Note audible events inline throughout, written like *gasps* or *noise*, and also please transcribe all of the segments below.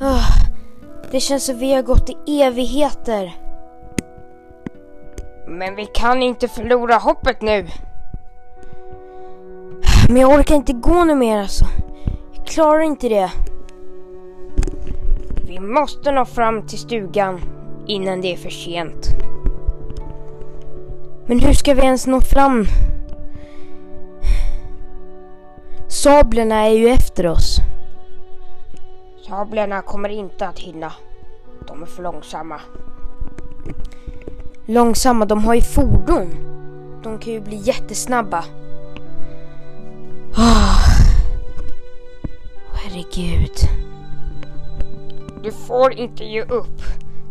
Ah, det känns som vi har gått i evigheter. Men vi kan inte förlora hoppet nu. Men jag orkar inte gå nu mer alltså. Jag klarar inte det. Vi måste nå fram till stugan innan det är för sent. Men hur ska vi ens nå fram? Sablerna är ju efter oss. Sablerna kommer inte att hinna. De är för långsamma. Långsamma, de har ju fordon. De kan ju bli jättesnabba. Oh. Herregud. Du får inte ge upp.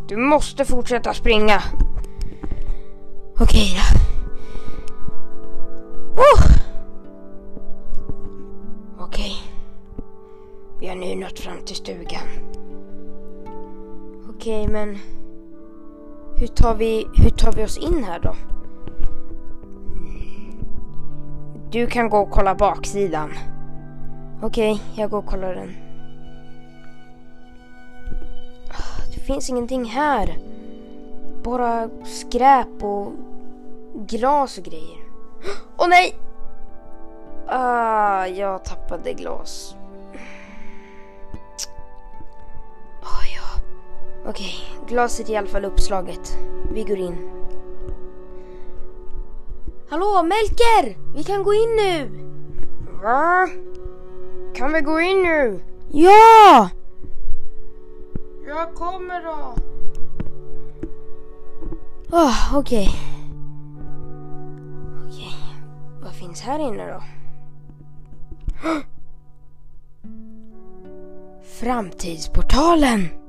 Du måste fortsätta springa. Okej då. Oh. Okej. Vi har nu nått fram till stugan. Okej, men hur tar, vi, hur tar vi oss in här då? Du kan gå och kolla baksidan. Okej, jag går och kollar den. Ah, det finns ingenting här. Bara skräp och glas och grejer. Åh oh, nej! Ah, jag tappade glas. Okej, glaset är i alla fall uppslaget. Vi går in. Hallå, Melker! Vi kan gå in nu! Va? Kan vi gå in nu? Ja! Jag kommer då. Oh, Okej. Okay. Okej. Okay. Vad finns här inne då? *gasps* Framtidsportalen!